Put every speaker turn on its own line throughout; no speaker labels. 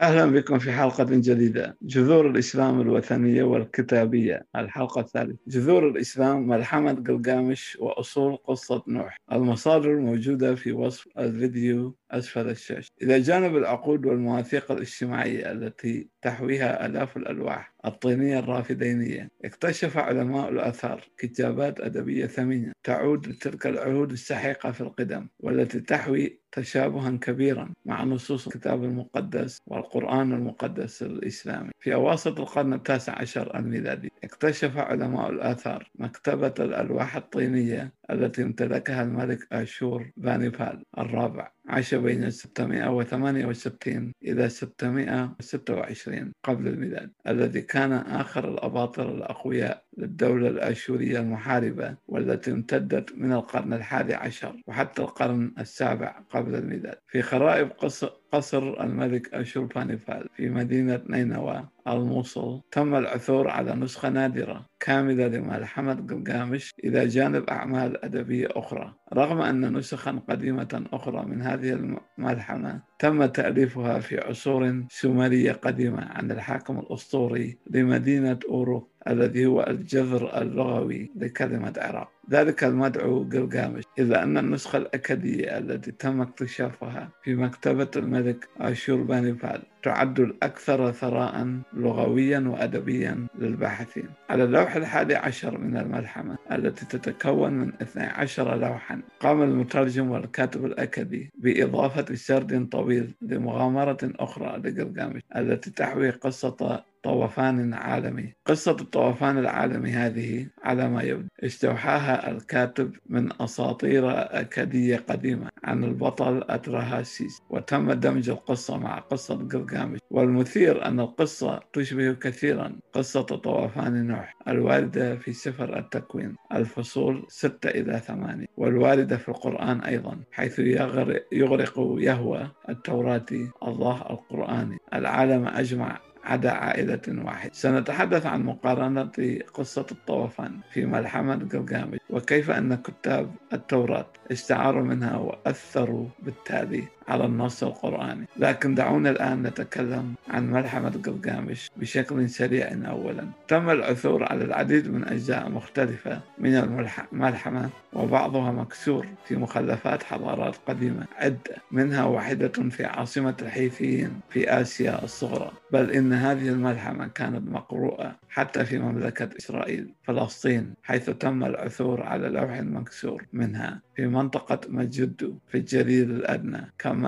أهلا بكم في حلقة جديدة. جذور الإسلام الوثنية والكتابية. الحلقة الثالثة. جذور الإسلام ملحمة قلقامش وأصول قصة نوح. المصادر موجودة في وصف الفيديو أسفل الشاشة. إلى جانب العقود والمواثيق الاجتماعية التي تحويها آلاف الألواح. الطينية الرافدينية. اكتشف علماء الآثار كتابات أدبية ثمينة تعود لتلك العهود السحيقة في القدم والتي تحوي تشابها كبيرا مع نصوص الكتاب المقدس والقرآن المقدس الإسلامي. في أواسط القرن التاسع عشر الميلادي اكتشف علماء الآثار مكتبة الألواح الطينية التي امتلكها الملك آشور بانيبال الرابع عاش بين 668 إلى 626 قبل الميلاد الذي كان آخر الأباطرة الأقوياء للدولة الآشورية المحاربة والتي امتدت من القرن الحادي عشر وحتى القرن السابع قبل الميلاد. في خرائب قصر قصر الملك أشوربانيفال في مدينة نينوى الموصل. تم العثور على نسخة نادرة كاملة لملحمة قلقامش إلى جانب أعمال أدبية أخرى. رغم أن نسخا قديمة أخرى من هذه الملحمة تم تأليفها في عصور سومرية قديمة عن الحاكم الأسطوري لمدينة أوروك. الذي هو الجذر اللغوي لكلمة عراق. ذلك المدعو قلقامش إلا أن النسخة الأكدية التي تم اكتشافها في مكتبة الملك آشور بانيبال تعد الأكثر ثراء لغويا وأدبيا للباحثين. على اللوح الحادي عشر من الملحمة التي تتكون من 12 لوحا قام المترجم والكاتب الأكدي بإضافة سرد طويل لمغامرة أخرى لقلقامش التي تحوي قصة طوفان عالمي. قصة الطوفان العالمي هذه على ما يبدو استوحاها الكاتب من أساطير أكادية قديمة عن البطل أترهاسيس وتم دمج القصة مع قصة قلقامش والمثير أن القصة تشبه كثيرا قصة طوفان نوح الواردة في سفر التكوين الفصول ستة إلى ثمانية والواردة في القرآن أيضا حيث يغرق يهوى التوراتي الله القرآني. العالم أجمع عدا عائلة واحدة سنتحدث عن مقارنة قصة الطوفان في ملحمة قلقامش وكيف أن كتاب التوراة استعاروا منها وأثروا بالتالي على النص القرآني. لكن دعونا الآن نتكلم عن ملحمة قلقامش بشكل سريع أولا. تم العثور على العديد من أجزاء مختلفة من الملحمة وبعضها مكسور في مخلفات حضارات قديمة. عدة منها واحدة في عاصمة الحيثيين في آسيا الصغرى. بل إن هذه الملحمة كانت مقروءة حتى في مملكة إسرائيل فلسطين حيث تم العثور على لوح مكسور منها في منطقة مجدو في الجليل الأدنى. كما,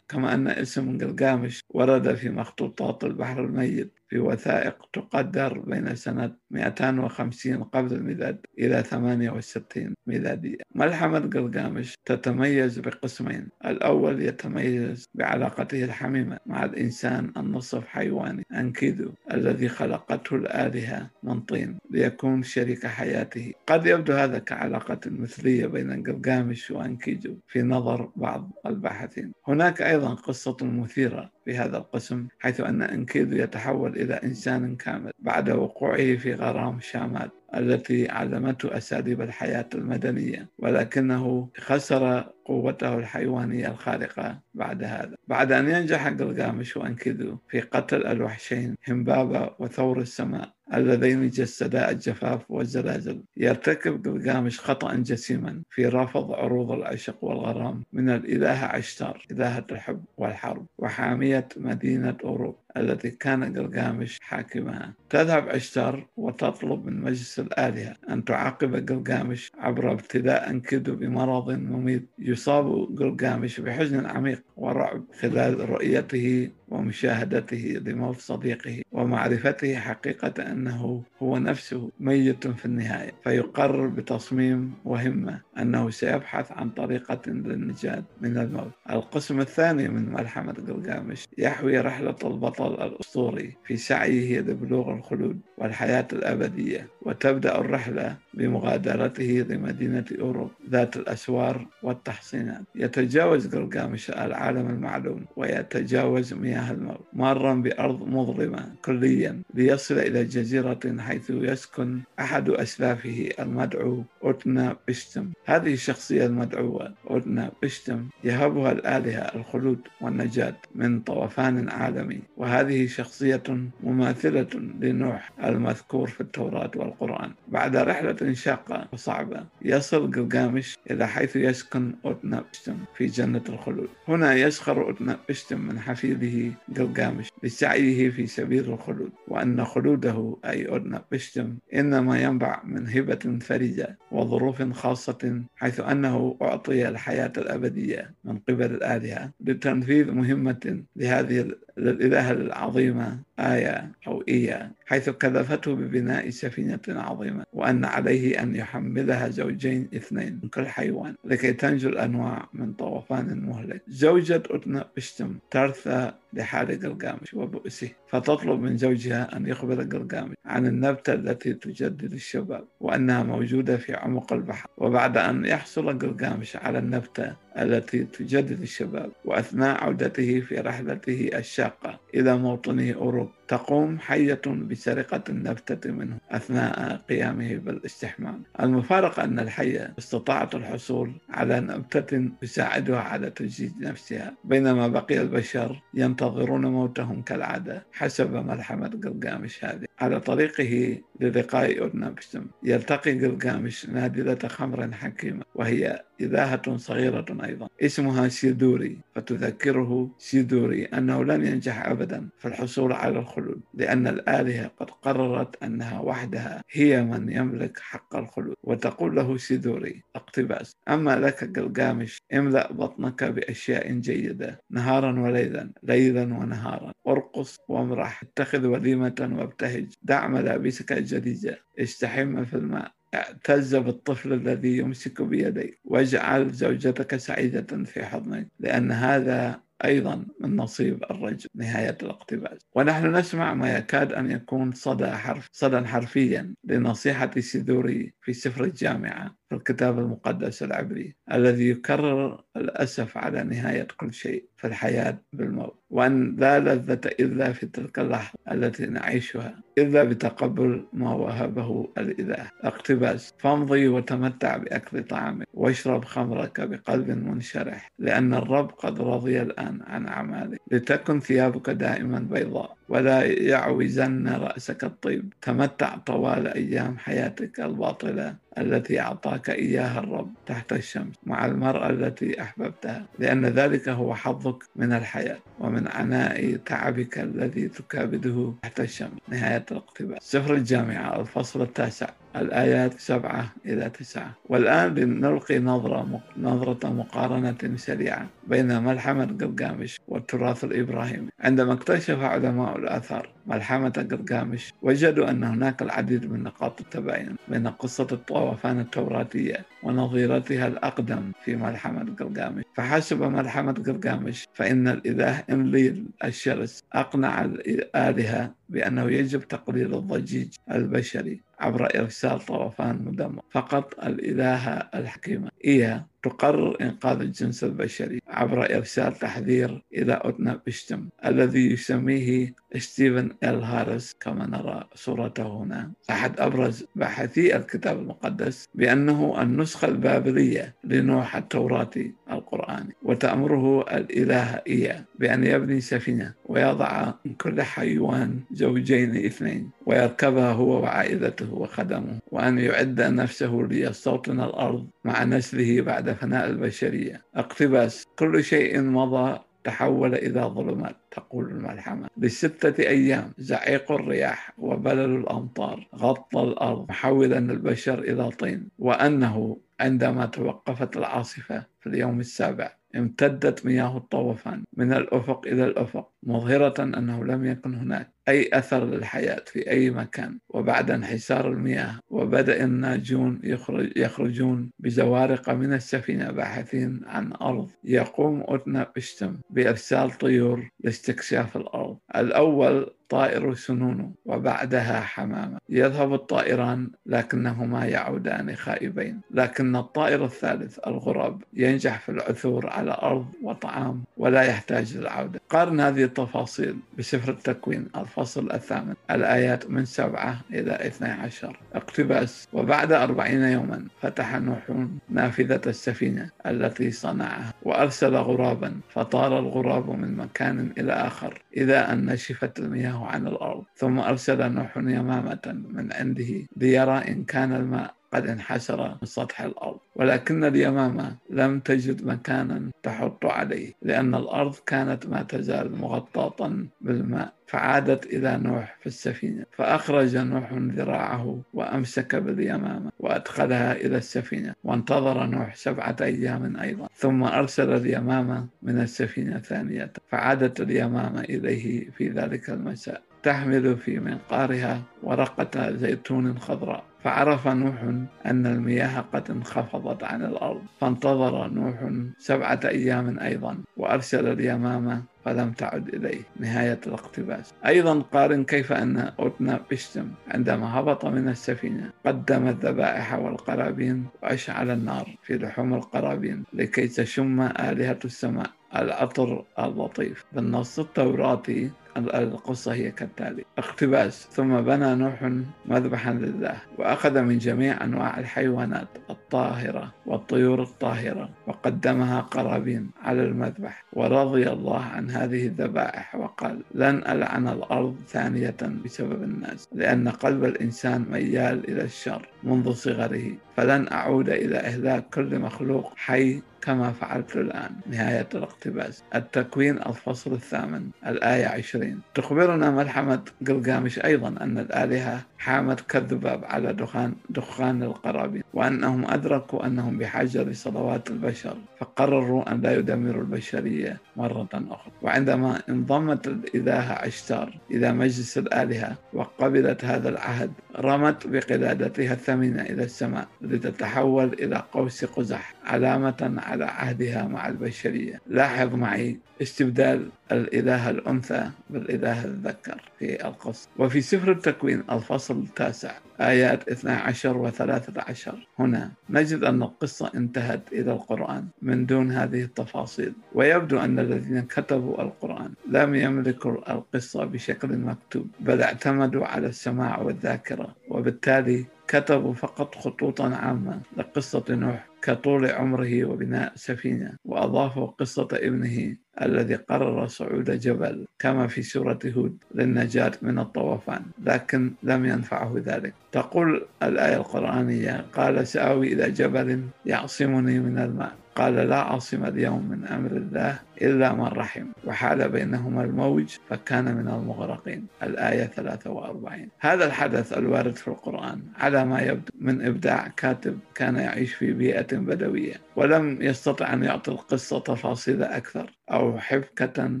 كما أن اسم قلقامش ورد في مخطوطات البحر الميت. في وثائق تقدر بين سنة 250 قبل الميلاد إلى 68 ميلادية. ملحمة قلقامش؟ تتميز بقسمين. الأول يتميز بعلاقته الحميمة مع الإنسان النصف حيواني أنكيدو الذي خلقته الآلهة من طين ليكون شريك حياته. قد يبدو هذا كعلاقة مثلية بين قلقامش وأنكيدو في نظر بعض الباحثين. هناك أيضا قصة مثيرة في هذا القسم حيث أن أنكيدو يتحول إلى إنسان كامل بعد وقوعه في غرام شامات التي علمته أساليب الحياة المدنية ولكنه خسر قوته الحيوانية الخارقة بعد هذا. بعد أن ينجح قلقامش وأنكيدو في قتل الوحشين همبابا وثور السماء اللذين جسدا الجفاف والزلازل يرتكب قلقامش خطأ جسيما في رفض عروض العشق والغرام من الإلهة عشتار إلهة الحب والحرب وحامية مدينة أوروبا. التي كان قلقامش حاكمها. تذهب عشتار وتطلب من مجلس الآلهة أن تعاقب قلقامش عبر ابتلاء أنكدو بمرض مميت. يصاب قلقامش بحزن عميق ورعب خلال رؤيته ومشاهدته لموت صديقه ومعرفته حقيقة أنه هو نفسه ميت في النهاية. فيقرر بتصميم وهمة. أنه سيبحث عن طريقة للنجاة من الموت. القسم الثاني من ملحمة قلقامش يحوي رحلة البطل الأسطوري في سعيه لبلوغ الخلود والحياة الأبدية وتبدأ الرحلة بمغادرته لمدينة أوروب ذات الأسوار والتحصينات. يتجاوز قلقامش العالم المعلوم ويتجاوز مياه الموت. مارا بأرض مظلمة كليا ليصل إلى جزيرة حيث يسكن أحد أسلافه المدعو أوتنا بشتم هذه الشخصية المدعوة أوتنا بشتم يهبها الآلهة الخلود والنجاة من طوفان عالمي. وهذه شخصية مماثلة لنوح المذكور في التوراة والقرآن. بعد رحلة شاقة وصعبة يصل قلقامش إلى حيث يسكن أوتنا بشتم في جنة الخلود. هنا يسخر أوتنا بشتم من حفيده قلقامش لسعيه في سبيل الخلود. وأن خلوده أي أوتنا بشتم إنما ينبع من هبة فريدة وظروف خاصة حيث أنه أعطي الحياة الأبدية من قبل الآلهة لتنفيذ مهمة لهذه للإله العظيمة آية أو إيا حيث كلفته ببناء سفينة عظيمة وأن عليه أن يحملها زوجين اثنين من كل حيوان لكي تنجو الأنواع من طوفان مهلك. زوجة أتنا بشتم ترثى لحال قلقامش وبؤسه فتطلب من زوجها أن يخبر قلقامش عن النبتة التي تجدد الشباب وأنها موجودة في عمق البحر وبعد أن يحصل قلقامش على النبتة التي تجدد الشباب وأثناء عودته في رحلته الشاقة إلى موطنه أوروبا. تقوم حية بسرقة النبتة منه أثناء قيامه بالاستحمام. المفارقة أن الحية استطاعت الحصول على نبتة تساعدها على تجديد نفسها بينما بقي البشر ينتظرون موتهم كالعادة حسب ملحمة قلقامش هذه. على طريقه للقاء أورنبشتم يلتقي قلقامش نادلة خمر حكيمة وهي إلهة صغيرة أيضا. اسمها سيدوري فتذكره سيدوري أنه لن ينجح أبدا في الحصول على الخلود لأن الآلهة قد قررت أنها وحدها هي من يملك حق الخلود وتقول له سيدوري اقتباس. أما لك قلقامش املأ بطنك بأشياء جيدة نهارا وليلا ليلا ونهارا. ارقص وامرح اتخذ وليمة وابتهج. دع ملابسك الجديدة استحم في الماء. اعتز بالطفل الذي يمسك بيديك واجعل زوجتك سعيدة في حضنك لأن هذا أيضا من نصيب الرجل نهاية الاقتباس. ونحن نسمع ما يكاد أن يكون صدى حرف صدى حرفيا لنصيحة سيدوري في سفر الجامعة. في الكتاب المقدس العبري الذي يكرر الأسف على نهاية كل شيء في الحياة بالموت. وأن لا لذة إلا في تلك اللحظة التي نعيشها إلا بتقبل ما وهبه الإله. اقتباس فامضي وتمتع بأكل طعامك واشرب خمرك بقلب منشرح لأن الرب قد رضي الآن عن أعمالك. لتكن ثيابك دائما بيضاء. ولا يعوزن رأسك الطيب. تمتع طوال أيام حياتك الباطلة التي أعطاك إياها الرب تحت الشمس مع المرأة التي أحببتها لأن ذلك هو حظك من الحياة ومن عناء تعبك الذي تكابده تحت الشمس. نهاية الاقتباس. سفر الجامعة الفصل التاسع. الآيات سبعة إلى تسعة. والآن لنلقي نظرة نظرة مقارنة سريعة بين ملحمة قلقامش والتراث الإبراهيمي. عندما اكتشف علماء الآثار ملحمة قلقامش وجدوا أن هناك العديد من نقاط التباين بين قصة الطوفان التوراتية ونظيرتها الأقدم في ملحمة قلقامش فحسب ملحمة قلقامش فإن الإله إنليل الشرس أقنع الآلهة بأنه يجب تقليل الضجيج البشري عبر إرسال طوفان مدمر. فقط الإلهة الحكيمة هي تقرر إنقاذ الجنس البشري عبر إرسال تحذير إلى أوتنا بشتم الذي يسميه ستيفن إل هارس كما نرى صورته هنا. أحد أبرز باحثي الكتاب المقدس بأنه النسخة البابلية لنوح التوراتي القرآني وتأمره الإله إياه بأن يبني سفينة ويضع كل حيوان زوجين اثنين ويركبها هو وعائلته وخدمه وأن يعد نفسه ليستوطن الأرض مع نسله بعد فناء البشرية. اقتباس كل شيء مضى تحول إلى ظلمات تقول الملحمة. لستة أيام زعيق الرياح وبلل الأمطار غطى الأرض محولا البشر إلى طين. وأنه عندما توقفت العاصفة في اليوم السابع امتدت مياه الطوفان من الأفق إلى الأفق مظهرة أنه لم يكن هناك أي أثر للحياة في أي مكان. وبعد انحسار المياه وبدأ الناجون يخرج يخرجون بزوارق من السفينة باحثين عن أرض يقوم أتنا بشتم بإرسال طيور لاستكشاف الأرض. الأول الطائر سنون وبعدها حمامة يذهب الطائران لكنهما يعودان خائبين. لكن الطائر الثالث الغراب ينجح في العثور على أرض وطعام ولا يحتاج للعودة. قارن هذه التفاصيل بسفر التكوين الفصل الثامن. الآيات من سبعة إلى اثني عشر. اقتباس. وبعد أربعين يوما فتح نوح نافذة السفينة التي صنعها وأرسل غرابا. فطار الغراب من مكان إلى آخر. إلى أن نشفت المياه عن الأرض ثم أرسل نوح يمامة من عنده ليرى إن كان الماء قد انحسر من سطح الأرض ولكن اليمامة لم تجد مكانا تحط عليه لأن الأرض كانت ما تزال مغطاة بالماء فعادت إلى نوح في السفينة فأخرج نوح ذراعه وأمسك باليمامة وأدخلها إلى السفينة وانتظر نوح سبعة أيام أيضا ثم أرسل اليمامة من السفينة ثانية فعادت اليمامة إليه في ذلك المساء تحمل في منقارها ورقة زيتون خضراء. فعرف نوح أن المياه قد انخفضت عن الأرض فانتظر نوح سبعة أيام أيضا وأرسل اليمامة فلم تعد إليه نهاية الاقتباس. أيضا قارن كيف أن أوتنا بشتم عندما هبط من السفينة قدم الذبائح والقرابين وأشعل النار في لحوم القرابين لكي تشم آلهة السماء. العطر اللطيف. بالنص التوراتي القصة هي كالتالي. اقتباس. ثم بنى نوح مذبحا لله وأخذ من جميع أنواع الحيوانات الطاهرة والطيور الطاهرة وقدمها قرابين على المذبح ورضي الله عن هذه الذبائح وقال لن ألعن الأرض ثانية بسبب الناس لأن قلب الإنسان ميال إلى الشر. منذ صغره. فلن أعود إلى إهلاك كل مخلوق حي كما فعلت الآن. نهاية الاقتباس. التكوين الفصل الثامن. الآية عشرين. تخبرنا ملحمة قلقامش أيضا أن الآلهة حامت كالذباب على دخان دخان القرابين وأنهم أدركوا أنهم بحاجة لصلوات البشر فقرروا أن لا يدمروا البشرية مرة أخرى. وعندما انضمت الإلهة عشتار إلى مجلس الآلهة وقبلت هذا العهد رمت بقلادتها الثمينة إلى السماء لتتحول إلى قوس قزح علامة على عهدها مع البشرية. لاحظ معي استبدال الإله الأنثى بالإله الذكر في القصة وفي سفر التكوين الفصل التاسع آيات 12 و 13 هنا نجد أن القصة انتهت إلى القرآن من دون هذه التفاصيل. ويبدو أن الذين كتبوا القرآن لم يملكوا القصة بشكل مكتوب بل اعتمدوا على السماع والذاكرة. وبالتالي كتبوا فقط خطوطا عامة لقصة نوح. كطول عمره وبناء سفينة وأضافوا قصة ابنه الذي قرر صعود جبل كما في سورة هود للنجاة من الطوفان لكن لم ينفعه ذلك. تقول الآية القرآنية قال سآوي إلى جبل يعصمني من الماء. قال لا عاصم اليوم من أمر الله إلا من رحم. وحال بينهما الموج فكان من المغرقين. الآية 43 هذا الحدث الوارد في القرآن على ما يبدو من إبداع كاتب كان يعيش في بيئة بدوية ولم يستطع أن يعطي القصة تفاصيل أكثر أو حبكة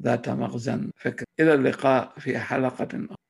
ذات مغزى فكر. إلى اللقاء في حلقة